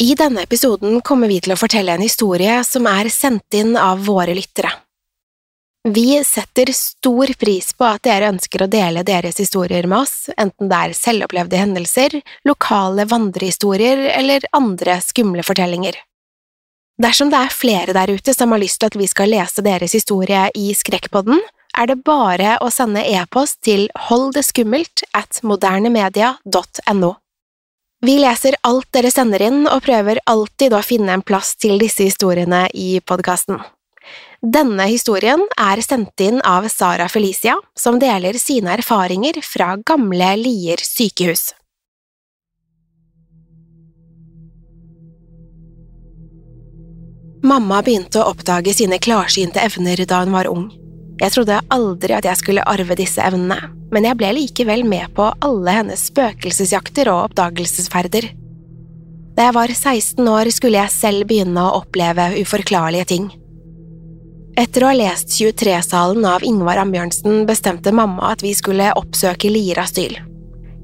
I denne episoden kommer vi til å fortelle en historie som er sendt inn av våre lyttere. Vi setter stor pris på at dere ønsker å dele deres historier med oss, enten det er selvopplevde hendelser, lokale vandrehistorier eller andre skumle fortellinger. Dersom det er flere der ute som har lyst til at vi skal lese deres historie i Skrekkpodden, er det bare å sende e-post til holddeskummelt at modernemedia.no. Vi leser alt dere sender inn, og prøver alltid å finne en plass til disse historiene i podkasten. Denne historien er sendt inn av Sara Felicia, som deler sine erfaringer fra gamle Lier sykehus. Mamma begynte å oppdage sine klarsynte evner da hun var ung. Jeg trodde aldri at jeg skulle arve disse evnene, men jeg ble likevel med på alle hennes spøkelsesjakter og oppdagelsesferder. Da jeg var 16 år, skulle jeg selv begynne å oppleve uforklarlige ting. Etter å ha lest 23-salen av Ingvar Ambjørnsen bestemte mamma at vi skulle oppsøke Lier asyl.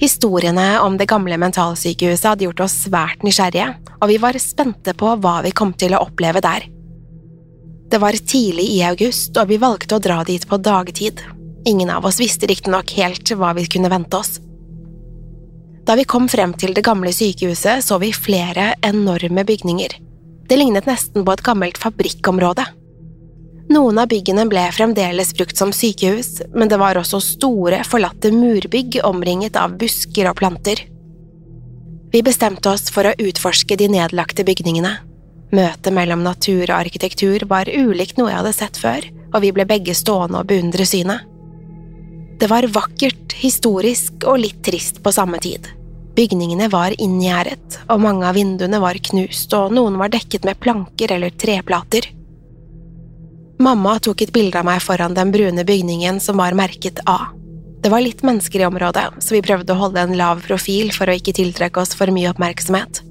Historiene om det gamle mentalsykehuset hadde gjort oss svært nysgjerrige, og vi var spente på hva vi kom til å oppleve der. Det var tidlig i august, og vi valgte å dra dit på dagtid. Ingen av oss visste riktignok helt hva vi kunne vente oss. Da vi kom frem til det gamle sykehuset, så vi flere enorme bygninger. Det lignet nesten på et gammelt fabrikkområde. Noen av byggene ble fremdeles brukt som sykehus, men det var også store, forlatte murbygg omringet av busker og planter. Vi bestemte oss for å utforske de nedlagte bygningene. Møtet mellom natur og arkitektur var ulikt noe jeg hadde sett før, og vi ble begge stående og beundre synet. Det var vakkert, historisk og litt trist på samme tid. Bygningene var inngjerdet, og mange av vinduene var knust, og noen var dekket med planker eller treplater. Mamma tok et bilde av meg foran den brune bygningen som var merket A. Det var litt mennesker i området, så vi prøvde å holde en lav profil for å ikke tiltrekke oss for mye oppmerksomhet.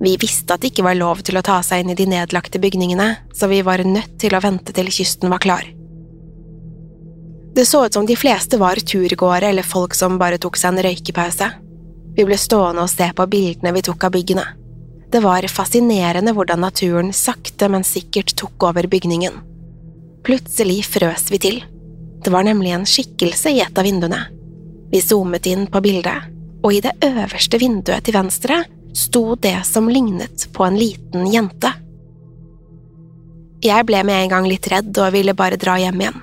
Vi visste at det ikke var lov til å ta seg inn i de nedlagte bygningene, så vi var nødt til å vente til kysten var klar. Det så ut som de fleste var turgåere eller folk som bare tok seg en røykepause. Vi ble stående og se på bildene vi tok av byggene. Det var fascinerende hvordan naturen sakte, men sikkert tok over bygningen. Plutselig frøs vi til. Det var nemlig en skikkelse i et av vinduene. Vi zoomet inn på bildet, og i det øverste vinduet til venstre sto det som lignet på en liten jente. Jeg ble med en gang litt redd og ville bare dra hjem igjen.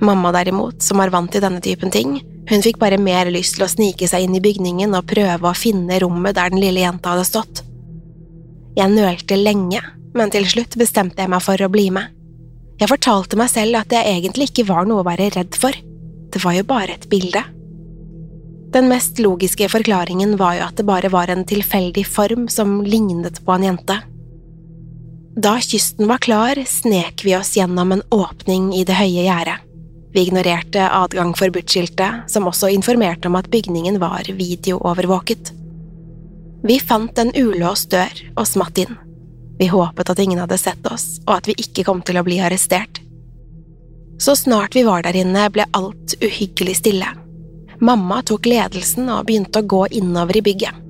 Mamma derimot, som var vant til denne typen ting, hun fikk bare mer lyst til å snike seg inn i bygningen og prøve å finne rommet der den lille jenta hadde stått. Jeg nølte lenge, men til slutt bestemte jeg meg for å bli med. Jeg fortalte meg selv at det egentlig ikke var noe å være redd for, det var jo bare et bilde. Den mest logiske forklaringen var jo at det bare var en tilfeldig form som lignet på en jente. Da kysten var klar, snek vi oss gjennom en åpning i det høye gjerdet. Vi ignorerte adgang forbudt-skiltet, som også informerte om at bygningen var videoovervåket. Vi fant en ulåst dør og smatt inn. Vi håpet at ingen hadde sett oss, og at vi ikke kom til å bli arrestert. Så snart vi var der inne, ble alt uhyggelig stille. Mamma tok ledelsen og begynte å gå innover i bygget.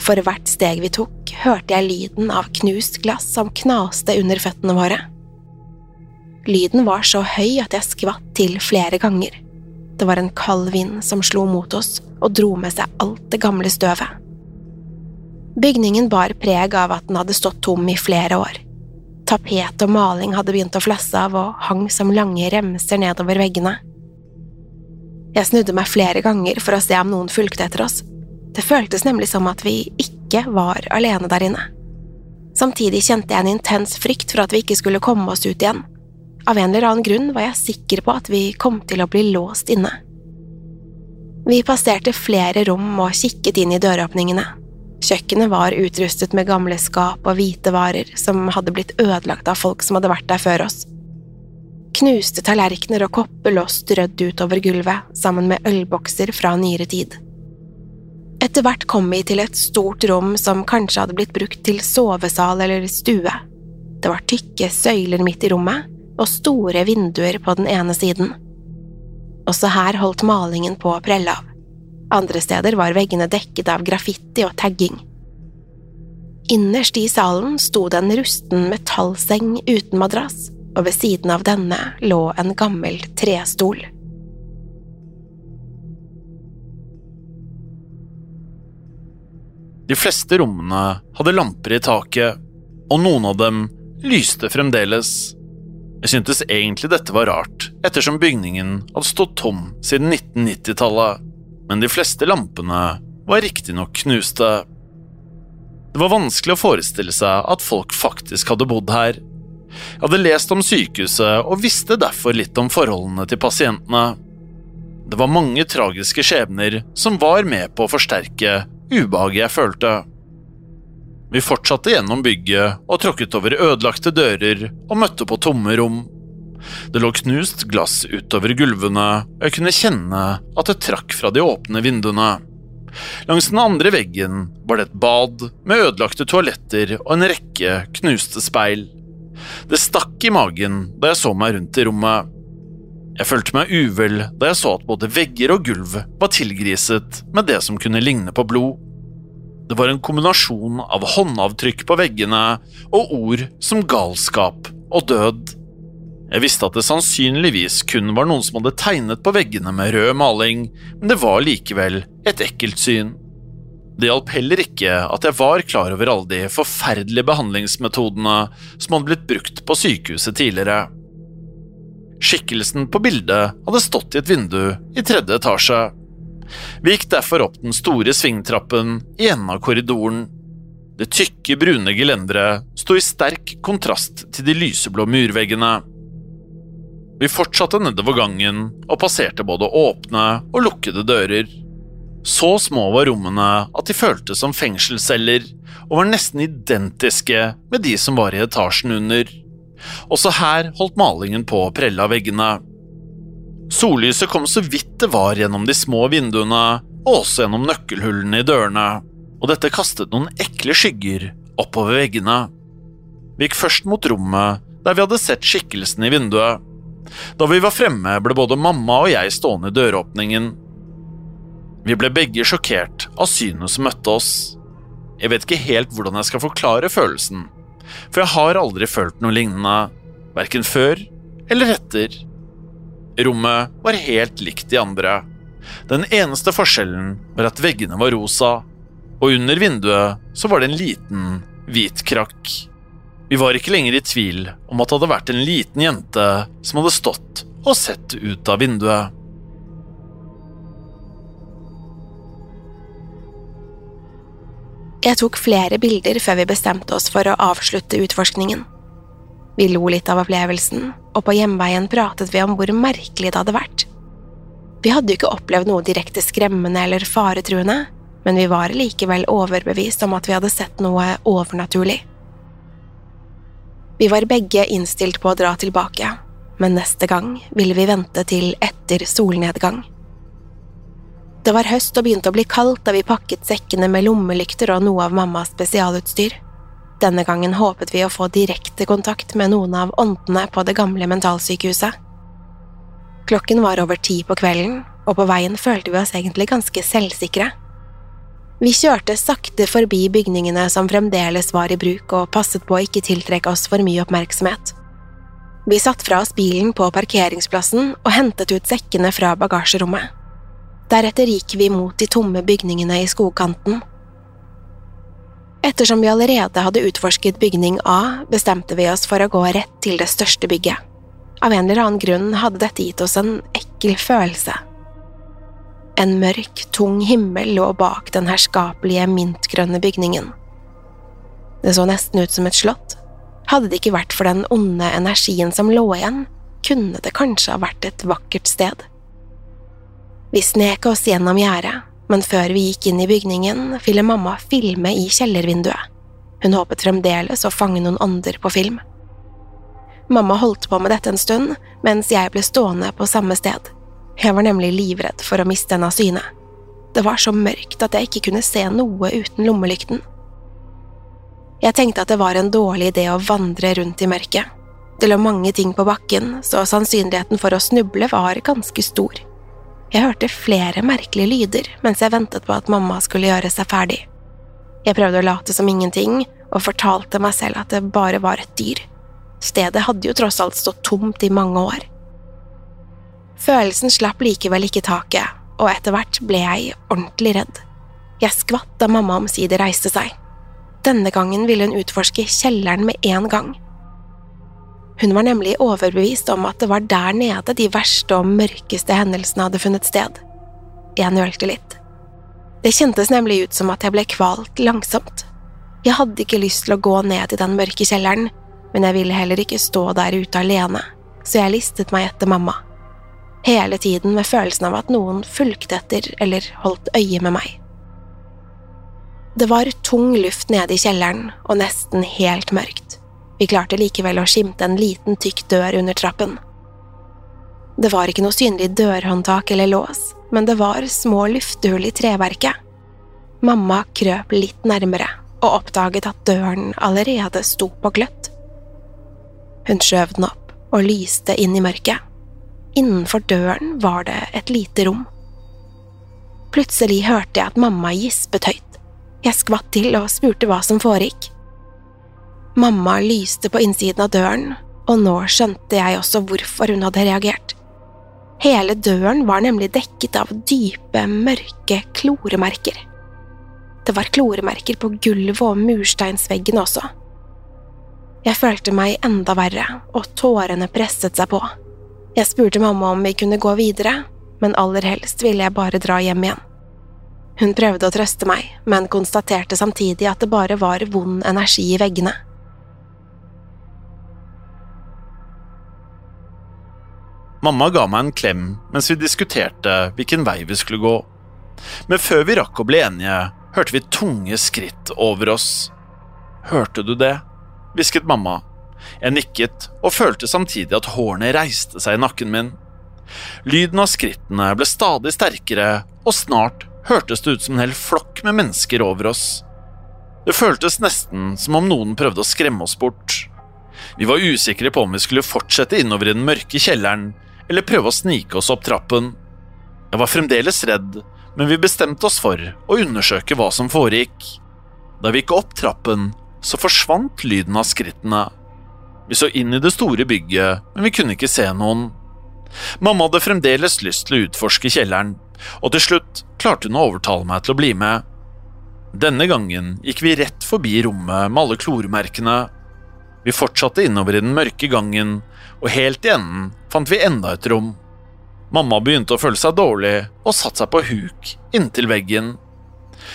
For hvert steg vi tok, hørte jeg lyden av knust glass som knaste under føttene våre. Lyden var så høy at jeg skvatt til flere ganger. Det var en kald vind som slo mot oss og dro med seg alt det gamle støvet. Bygningen bar preg av at den hadde stått tom i flere år. Tapet og maling hadde begynt å flasse av og hang som lange remser nedover veggene. Jeg snudde meg flere ganger for å se om noen fulgte etter oss. Det føltes nemlig som at vi ikke var alene der inne. Samtidig kjente jeg en intens frykt for at vi ikke skulle komme oss ut igjen. Av en eller annen grunn var jeg sikker på at vi kom til å bli låst inne. Vi passerte flere rom og kikket inn i døråpningene. Kjøkkenet var utrustet med gamle skap og hvite varer som hadde blitt ødelagt av folk som hadde vært der før oss. Knuste tallerkener og kopper lå strødd utover gulvet sammen med ølbokser fra nyere tid. Etter hvert kom vi til et stort rom som kanskje hadde blitt brukt til sovesal eller stue. Det var tykke søyler midt i rommet og store vinduer på den ene siden. Også her holdt malingen på å prelle av. Andre steder var veggene dekket av graffiti og tagging. Innerst i salen sto det en rusten metallseng uten madrass, og ved siden av denne lå en gammel trestol. De fleste rommene hadde lamper i taket, og noen av dem lyste fremdeles. Jeg syntes egentlig dette var rart, ettersom bygningen hadde stått tom siden 1990-tallet men de fleste lampene var riktignok knuste. Det var vanskelig å forestille seg at folk faktisk hadde bodd her. Jeg hadde lest om sykehuset og visste derfor litt om forholdene til pasientene. Det var mange tragiske skjebner som var med på å forsterke ubehaget jeg følte. Vi fortsatte gjennom bygget og tråkket over ødelagte dører og møtte på tomme rom. Det lå knust glass utover gulvene, og jeg kunne kjenne at det trakk fra de åpne vinduene. Langs den andre veggen var det et bad med ødelagte toaletter og en rekke knuste speil. Det stakk i magen da jeg så meg rundt i rommet. Jeg følte meg uvel da jeg så at både vegger og gulv var tilgriset med det som kunne ligne på blod. Det var en kombinasjon av håndavtrykk på veggene og ord som galskap og død. Jeg visste at det sannsynligvis kun var noen som hadde tegnet på veggene med rød maling, men det var likevel et ekkelt syn. Det hjalp heller ikke at jeg var klar over alle de forferdelige behandlingsmetodene som hadde blitt brukt på sykehuset tidligere. Skikkelsen på bildet hadde stått i et vindu i tredje etasje. Vi gikk derfor opp den store svingtrappen i enden av korridoren. Det tykke, brune gelenderet sto i sterk kontrast til de lyseblå murveggene. Vi fortsatte nedover gangen og passerte både åpne og lukkede dører. Så små var rommene at de føltes som fengselsceller, og var nesten identiske med de som var i etasjen under. Også her holdt malingen på å prelle av veggene. Sollyset kom så vidt det var gjennom de små vinduene, og også gjennom nøkkelhullene i dørene, og dette kastet noen ekle skygger oppover veggene. Vi gikk først mot rommet der vi hadde sett skikkelsen i vinduet. Da vi var fremme, ble både mamma og jeg stående i døråpningen. Vi ble begge sjokkert av synet som møtte oss. Jeg vet ikke helt hvordan jeg skal forklare følelsen, for jeg har aldri følt noe lignende, verken før eller etter. Rommet var helt likt de andre. Den eneste forskjellen var at veggene var rosa, og under vinduet så var det en liten, hvit krakk. Vi var ikke lenger i tvil om at det hadde vært en liten jente som hadde stått og sett ut av vinduet. Jeg tok flere bilder før vi bestemte oss for å avslutte utforskningen. Vi lo litt av opplevelsen, og på hjemveien pratet vi om hvor merkelig det hadde vært. Vi hadde jo ikke opplevd noe direkte skremmende eller faretruende, men vi var likevel overbevist om at vi hadde sett noe overnaturlig. Vi var begge innstilt på å dra tilbake, men neste gang ville vi vente til etter solnedgang. Det var høst og begynte å bli kaldt da vi pakket sekkene med lommelykter og noe av mammas spesialutstyr. Denne gangen håpet vi å få direkte kontakt med noen av åndene på det gamle mentalsykehuset. Klokken var over ti på kvelden, og på veien følte vi oss egentlig ganske selvsikre. Vi kjørte sakte forbi bygningene som fremdeles var i bruk, og passet på å ikke tiltrekke oss for mye oppmerksomhet. Vi satte fra oss bilen på parkeringsplassen og hentet ut sekkene fra bagasjerommet. Deretter gikk vi mot de tomme bygningene i skogkanten. Ettersom vi allerede hadde utforsket bygning A, bestemte vi oss for å gå rett til det største bygget. Av en eller annen grunn hadde dette gitt oss en ekkel følelse. En mørk, tung himmel lå bak den herskapelige, mintgrønne bygningen. Det så nesten ut som et slott. Hadde det ikke vært for den onde energien som lå igjen, kunne det kanskje ha vært et vakkert sted. Vi snek oss gjennom gjerdet, men før vi gikk inn i bygningen, ville mamma filme i kjellervinduet. Hun håpet fremdeles å fange noen ånder på film. Mamma holdt på med dette en stund, mens jeg ble stående på samme sted. Jeg var nemlig livredd for å miste henne av syne. Det var så mørkt at jeg ikke kunne se noe uten lommelykten. Jeg tenkte at det var en dårlig idé å vandre rundt i mørket. Det lå mange ting på bakken, så sannsynligheten for å snuble var ganske stor. Jeg hørte flere merkelige lyder mens jeg ventet på at mamma skulle gjøre seg ferdig. Jeg prøvde å late som ingenting og fortalte meg selv at det bare var et dyr. Stedet hadde jo tross alt stått tomt i mange år. Følelsen slapp likevel ikke taket, og etter hvert ble jeg ordentlig redd. Jeg skvatt da mamma omsider reiste seg. Denne gangen ville hun utforske kjelleren med en gang. Hun var nemlig overbevist om at det var der nede de verste og mørkeste hendelsene hadde funnet sted. Jeg nølte litt. Det kjentes nemlig ut som at jeg ble kvalt langsomt. Jeg hadde ikke lyst til å gå ned i den mørke kjelleren, men jeg ville heller ikke stå der ute alene, så jeg listet meg etter mamma. Hele tiden med følelsen av at noen fulgte etter eller holdt øye med meg. Det var tung luft nede i kjelleren og nesten helt mørkt. Vi klarte likevel å skimte en liten, tykk dør under trappen. Det var ikke noe synlig dørhåndtak eller lås, men det var små luftehull i treverket. Mamma krøp litt nærmere og oppdaget at døren allerede sto på gløtt. Hun skjøv den opp og lyste inn i mørket. Innenfor døren var det et lite rom. Plutselig hørte jeg at mamma gispet høyt. Jeg skvatt til og spurte hva som foregikk. Mamma lyste på innsiden av døren, og nå skjønte jeg også hvorfor hun hadde reagert. Hele døren var nemlig dekket av dype, mørke kloremerker. Det var kloremerker på gulvet og mursteinsveggen også. Jeg følte meg enda verre, og tårene presset seg på. Jeg spurte mamma om vi kunne gå videre, men aller helst ville jeg bare dra hjem igjen. Hun prøvde å trøste meg, men konstaterte samtidig at det bare var vond energi i veggene. Mamma ga meg en klem mens vi diskuterte hvilken vei vi skulle gå. Men før vi rakk å bli enige, hørte vi tunge skritt over oss. Hørte du det? hvisket mamma. Jeg nikket og følte samtidig at hårene reiste seg i nakken min. Lyden av skrittene ble stadig sterkere, og snart hørtes det ut som en hel flokk med mennesker over oss. Det føltes nesten som om noen prøvde å skremme oss bort. Vi var usikre på om vi skulle fortsette innover i den mørke kjelleren, eller prøve å snike oss opp trappen. Jeg var fremdeles redd, men vi bestemte oss for å undersøke hva som foregikk. Da vi gikk opp trappen, så forsvant lyden av skrittene. Vi så inn i det store bygget, men vi kunne ikke se noen. Mamma hadde fremdeles lyst til å utforske kjelleren, og til slutt klarte hun å overtale meg til å bli med. Denne gangen gikk vi rett forbi rommet med alle klormerkene. Vi fortsatte innover i den mørke gangen, og helt i enden fant vi enda et rom. Mamma begynte å føle seg dårlig og satte seg på huk inntil veggen.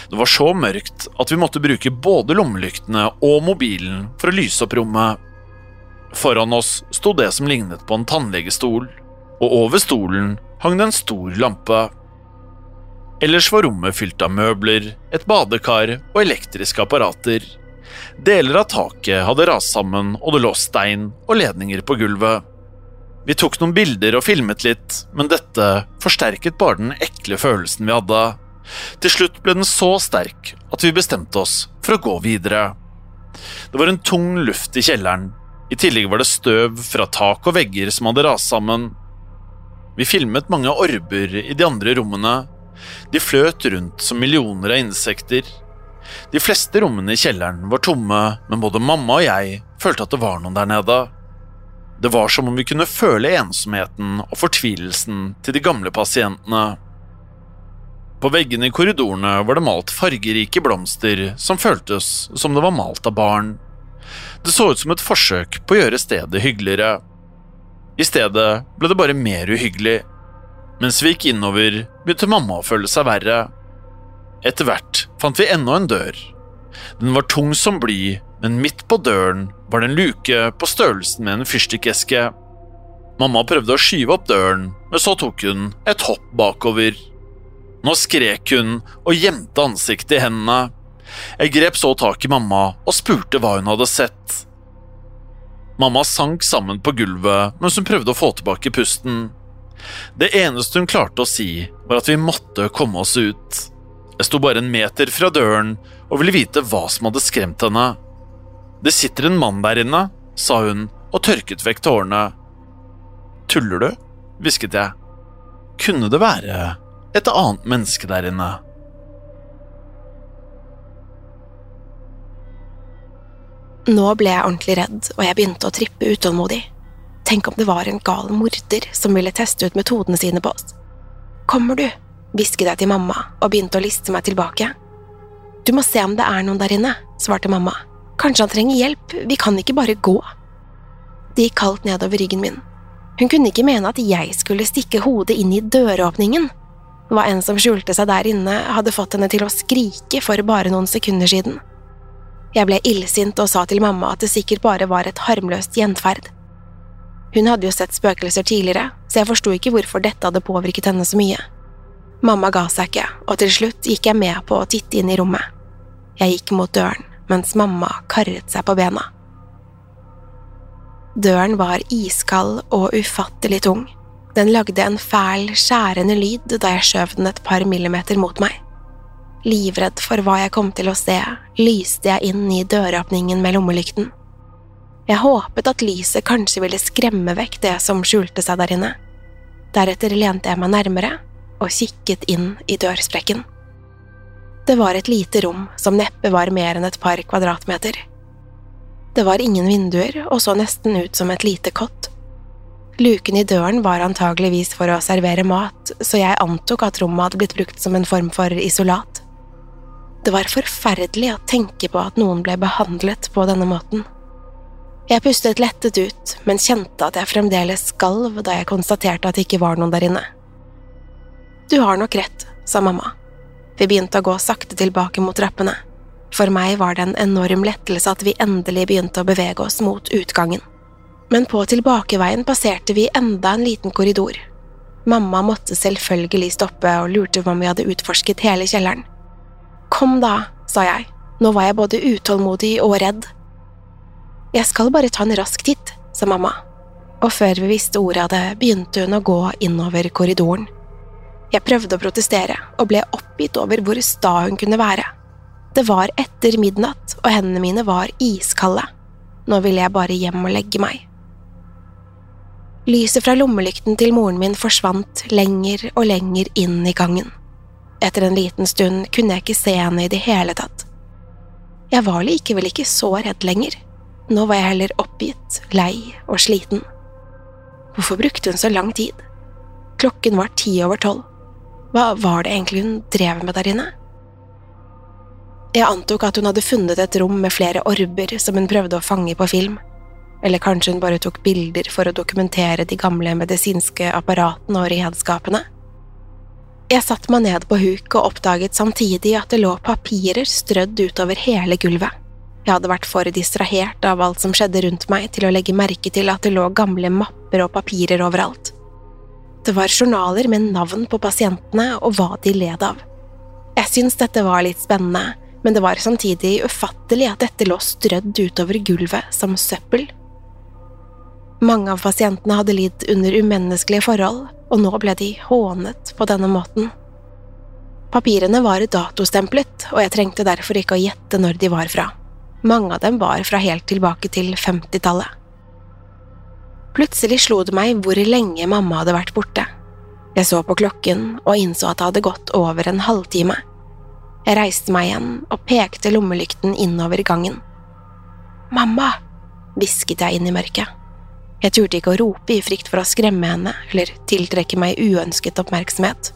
Det var så mørkt at vi måtte bruke både lommelyktene og mobilen for å lyse opp rommet. Foran oss sto det som lignet på en tannlegestol, og over stolen hang det en stor lampe. Ellers var rommet fylt av møbler, et badekar og elektriske apparater. Deler av taket hadde rast sammen, og det lå stein og ledninger på gulvet. Vi tok noen bilder og filmet litt, men dette forsterket bare den ekle følelsen vi hadde. Til slutt ble den så sterk at vi bestemte oss for å gå videre. Det var en tung luft i kjelleren, i tillegg var det støv fra tak og vegger som hadde rast sammen. Vi filmet mange orber i de andre rommene. De fløt rundt som millioner av insekter. De fleste rommene i kjelleren var tomme, men både mamma og jeg følte at det var noen der nede. Det var som om vi kunne føle ensomheten og fortvilelsen til de gamle pasientene. På veggene i korridorene var det malt fargerike blomster som føltes som det var malt av barn. Det så ut som et forsøk på å gjøre stedet hyggeligere. I stedet ble det bare mer uhyggelig. Mens vi gikk innover, begynte mamma å føle seg verre. Etter hvert fant vi enda en dør. Den var tung som bly, men midt på døren var det en luke på størrelsen med en fyrstikkeske. Mamma prøvde å skyve opp døren, men så tok hun et hopp bakover. Nå skrek hun og gjemte ansiktet i hendene. Jeg grep så tak i mamma og spurte hva hun hadde sett. Mamma sank sammen på gulvet mens hun prøvde å få tilbake pusten. Det eneste hun klarte å si, var at vi måtte komme oss ut. Jeg sto bare en meter fra døren og ville vite hva som hadde skremt henne. Det sitter en mann der inne, sa hun og tørket vekk tårene. Tuller du? hvisket jeg. Kunne det være et annet menneske der inne? Nå ble jeg ordentlig redd, og jeg begynte å trippe utålmodig. Tenk om det var en gal morder som ville teste ut metodene sine på oss. Kommer du? Hvisket jeg til mamma og begynte å liste meg tilbake. Du må se om det er noen der inne, svarte mamma. Kanskje han trenger hjelp, vi kan ikke bare gå. Det gikk kaldt nedover ryggen min. Hun kunne ikke mene at jeg skulle stikke hodet inn i døråpningen. Hva enn som skjulte seg der inne, hadde fått henne til å skrike for bare noen sekunder siden. Jeg ble illsint og sa til mamma at det sikkert bare var et harmløst gjenferd. Hun hadde jo sett spøkelser tidligere, så jeg forsto ikke hvorfor dette hadde påvirket henne så mye. Mamma ga seg ikke, og til slutt gikk jeg med på å titte inn i rommet. Jeg gikk mot døren, mens mamma karret seg på bena. Døren var iskald og ufattelig tung. Den lagde en fæl, skjærende lyd da jeg skjøv den et par millimeter mot meg. Livredd for hva jeg kom til å se, lyste jeg inn i døråpningen med lommelykten. Jeg håpet at lyset kanskje ville skremme vekk det som skjulte seg der inne. Deretter lente jeg meg nærmere og kikket inn i dørsprekken. Det var et lite rom som neppe var mer enn et par kvadratmeter. Det var ingen vinduer og så nesten ut som et lite kott. Luken i døren var antageligvis for å servere mat, så jeg antok at rommet hadde blitt brukt som en form for isolat. Det var forferdelig å tenke på at noen ble behandlet på denne måten. Jeg pustet lettet ut, men kjente at jeg fremdeles skalv da jeg konstaterte at det ikke var noen der inne. Du har nok rett, sa mamma. Vi begynte å gå sakte tilbake mot trappene. For meg var det en enorm lettelse at vi endelig begynte å bevege oss mot utgangen. Men på tilbakeveien passerte vi enda en liten korridor. Mamma måtte selvfølgelig stoppe og lurte på om vi hadde utforsket hele kjelleren. Kom da, sa jeg, nå var jeg både utålmodig og redd. Jeg skal bare ta en rask titt, sa mamma, og før vi visste ordet av det, begynte hun å gå innover korridoren. Jeg prøvde å protestere og ble oppgitt over hvor sta hun kunne være. Det var etter midnatt, og hendene mine var iskalde. Nå ville jeg bare hjem og legge meg. Lyset fra lommelykten til moren min forsvant lenger og lenger inn i gangen. Etter en liten stund kunne jeg ikke se henne i det hele tatt. Jeg var likevel ikke så redd lenger. Nå var jeg heller oppgitt, lei og sliten. Hvorfor brukte hun så lang tid? Klokken var ti over tolv. Hva var det egentlig hun drev med der inne? Jeg antok at hun hadde funnet et rom med flere orber som hun prøvde å fange på film. Eller kanskje hun bare tok bilder for å dokumentere de gamle medisinske apparatene og redskapene? Jeg satte meg ned på huk og oppdaget samtidig at det lå papirer strødd utover hele gulvet. Jeg hadde vært for distrahert av alt som skjedde rundt meg til å legge merke til at det lå gamle mapper og papirer overalt. Det var journaler med navn på pasientene og hva de led av. Jeg syntes dette var litt spennende, men det var samtidig ufattelig at dette lå strødd utover gulvet som søppel. Mange av pasientene hadde lidd under umenneskelige forhold, og nå ble de hånet på denne måten. Papirene var datostemplet, og jeg trengte derfor ikke å gjette når de var fra. Mange av dem var fra helt tilbake til 50-tallet. Plutselig slo det meg hvor lenge mamma hadde vært borte. Jeg så på klokken og innså at det hadde gått over en halvtime. Jeg reiste meg igjen og pekte lommelykten innover gangen. Mamma! hvisket jeg inn i mørket. Jeg turte ikke å rope i frykt for å skremme henne eller tiltrekke meg uønsket oppmerksomhet.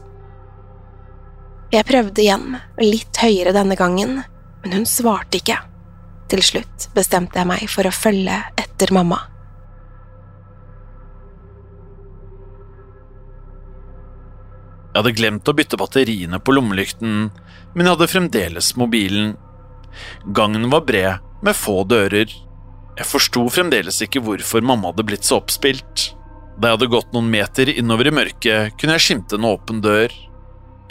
Jeg prøvde igjen, litt høyere denne gangen, men hun svarte ikke. Til slutt bestemte jeg meg for å følge etter mamma. Jeg hadde glemt å bytte batteriene på lommelykten, men jeg hadde fremdeles mobilen. Gangen var bred, med få dører. Jeg forsto fremdeles ikke hvorfor mamma hadde blitt så oppspilt. Da jeg hadde gått noen meter innover i mørket, kunne jeg skimte en åpen dør.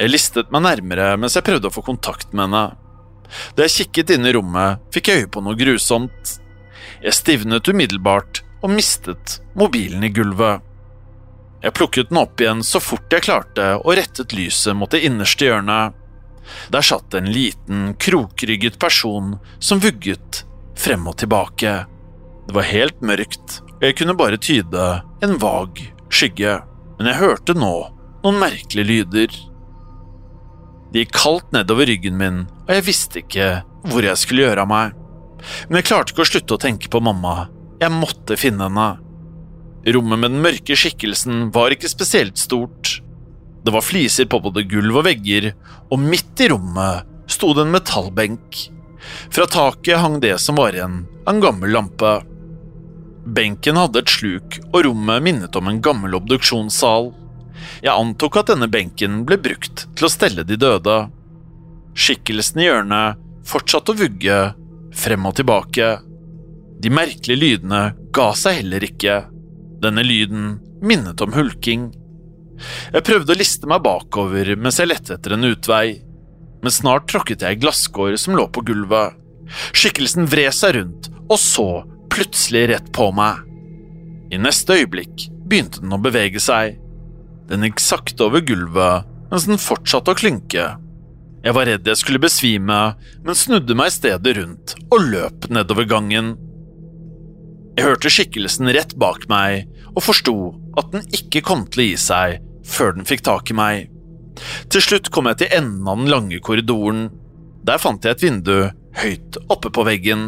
Jeg listet meg nærmere mens jeg prøvde å få kontakt med henne. Da jeg kikket inn i rommet, fikk jeg øye på noe grusomt. Jeg stivnet umiddelbart og mistet mobilen i gulvet. Jeg plukket den opp igjen så fort jeg klarte og rettet lyset mot det innerste hjørnet. Der satt en liten, krokrygget person som vugget frem og tilbake. Det var helt mørkt, og jeg kunne bare tyde en vag skygge, men jeg hørte nå noen merkelige lyder. Det gikk kaldt nedover ryggen min, og jeg visste ikke hvor jeg skulle gjøre av meg. Men jeg klarte ikke å slutte å tenke på mamma. Jeg måtte finne henne. Rommet med den mørke skikkelsen var ikke spesielt stort. Det var fliser på både gulv og vegger, og midt i rommet sto det en metallbenk. Fra taket hang det som var igjen av en gammel lampe. Benken hadde et sluk, og rommet minnet om en gammel obduksjonssal. Jeg antok at denne benken ble brukt til å stelle de døde. Skikkelsen i hjørnet fortsatte å vugge frem og tilbake. De merkelige lydene ga seg heller ikke. Denne lyden minnet om hulking. Jeg prøvde å liste meg bakover mens jeg lette etter en utvei, men snart tråkket jeg i glasskår som lå på gulvet. Skikkelsen vred seg rundt og så plutselig rett på meg. I neste øyeblikk begynte den å bevege seg. Den gikk sakte over gulvet mens den fortsatte å klynke. Jeg var redd jeg skulle besvime, men snudde meg i stedet rundt og løp nedover gangen. Jeg hørte skikkelsen rett bak meg og forsto at den ikke kom til å gi seg før den fikk tak i meg. Til slutt kom jeg til enden av den lange korridoren. Der fant jeg et vindu høyt oppe på veggen.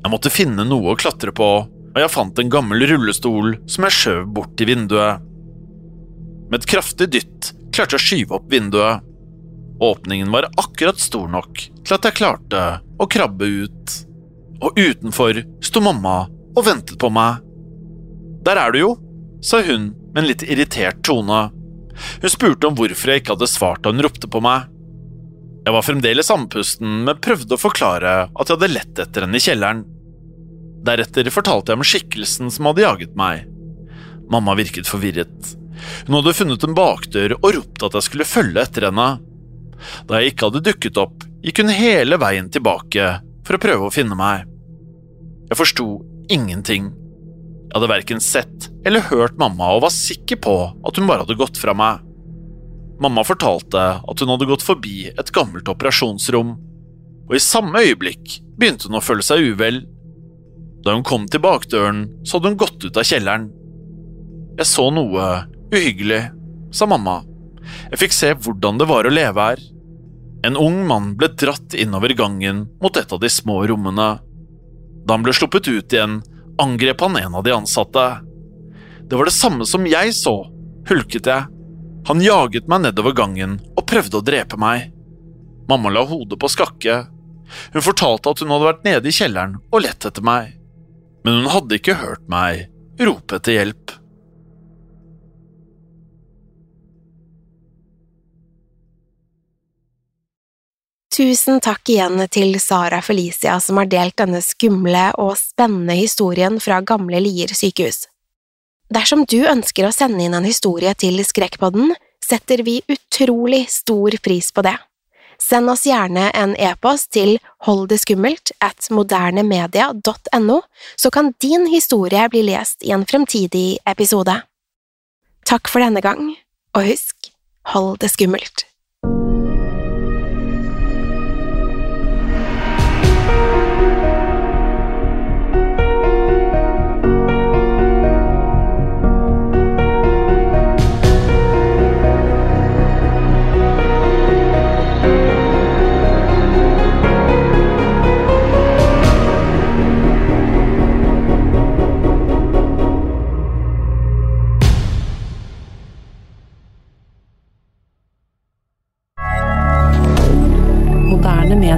Jeg måtte finne noe å klatre på, og jeg fant en gammel rullestol som jeg skjøv bort til vinduet. Med et kraftig dytt klarte jeg å skyve opp vinduet. Åpningen var akkurat stor nok til at jeg klarte å krabbe ut. Og utenfor sto mamma og ventet på meg. Der er du jo, sa hun med en litt irritert tone. Hun spurte om hvorfor jeg ikke hadde svart da hun ropte på meg. Jeg var fremdeles andpusten, men prøvde å forklare at jeg hadde lett etter henne i kjelleren. Deretter fortalte jeg om skikkelsen som hadde jaget meg. Mamma virket forvirret. Hun hadde funnet en bakdør og ropt at jeg skulle følge etter henne. Da jeg ikke hadde dukket opp, gikk hun hele veien tilbake for å prøve å finne meg. Jeg forsto ingenting. Jeg hadde verken sett eller hørt mamma og var sikker på at hun bare hadde gått fra meg. Mamma fortalte at hun hadde gått forbi et gammelt operasjonsrom, og i samme øyeblikk begynte hun å føle seg uvel. Da hun kom til bakdøren, så hadde hun gått ut av kjelleren. Jeg så noe uhyggelig, sa mamma. Jeg fikk se hvordan det var å leve her. En ung mann ble dratt innover gangen mot et av de små rommene. Da han ble sluppet ut igjen, angrep han en av de ansatte. Det var det samme som jeg så, hulket jeg. Han jaget meg nedover gangen og prøvde å drepe meg. Mamma la hodet på skakke. Hun fortalte at hun hadde vært nede i kjelleren og lett etter meg, men hun hadde ikke hørt meg rope etter hjelp. Tusen takk igjen til Sara Felicia som har delt denne skumle og spennende historien fra gamle Lier sykehus. Dersom du ønsker å sende inn en historie til Skrekkpodden, setter vi utrolig stor pris på det. Send oss gjerne en e-post til holddeskummelt at modernemedia.no, så kan din historie bli lest i en fremtidig episode. Takk for denne gang, og husk, hold det skummelt.